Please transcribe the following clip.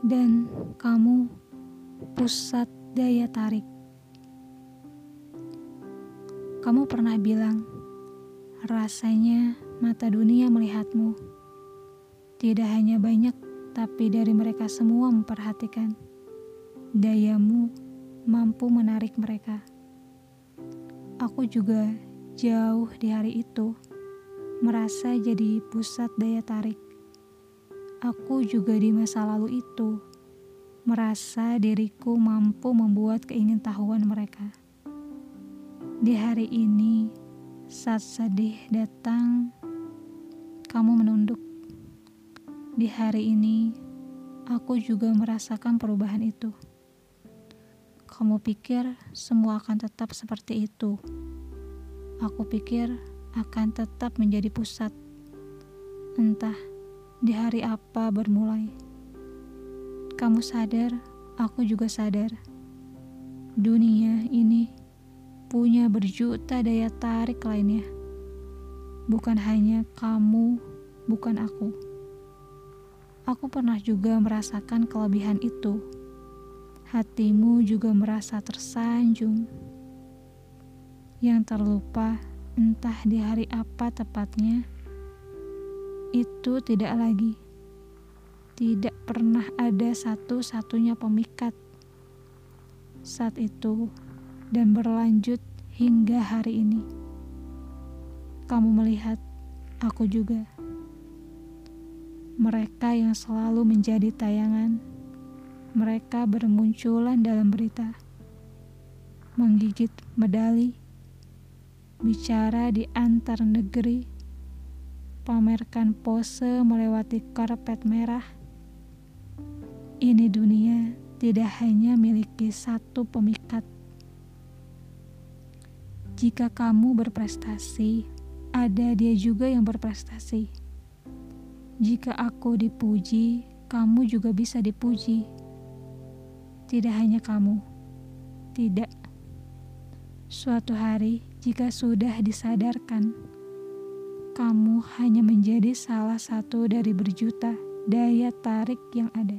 dan kamu pusat daya tarik. Kamu pernah bilang, rasanya mata dunia melihatmu. Tidak hanya banyak, tapi dari mereka semua memperhatikan. Dayamu mampu menarik mereka. Aku juga jauh di hari itu merasa jadi pusat daya tarik. Aku juga di masa lalu itu merasa diriku mampu membuat keingintahuan mereka. Di hari ini, saat sedih datang, kamu menunduk. Di hari ini, aku juga merasakan perubahan itu. Kamu pikir semua akan tetap seperti itu. Aku pikir akan tetap menjadi pusat. Entah di hari apa bermulai. Kamu sadar, aku juga sadar. Dunia ini punya berjuta daya tarik lainnya. Bukan hanya kamu, bukan aku. Aku pernah juga merasakan kelebihan itu. Hatimu juga merasa tersanjung. Yang terlupa entah di hari apa tepatnya itu tidak lagi. Tidak pernah ada satu-satunya pemikat saat itu dan berlanjut hingga hari ini. Kamu melihat, aku juga. Mereka yang selalu menjadi tayangan, mereka bermunculan dalam berita, menggigit medali, bicara di antar negeri, pamerkan pose melewati karpet merah. Ini dunia tidak hanya miliki satu pemikat. Jika kamu berprestasi, ada dia juga yang berprestasi. Jika aku dipuji, kamu juga bisa dipuji. Tidak hanya kamu, tidak. Suatu hari, jika sudah disadarkan kamu hanya menjadi salah satu dari berjuta daya tarik yang ada.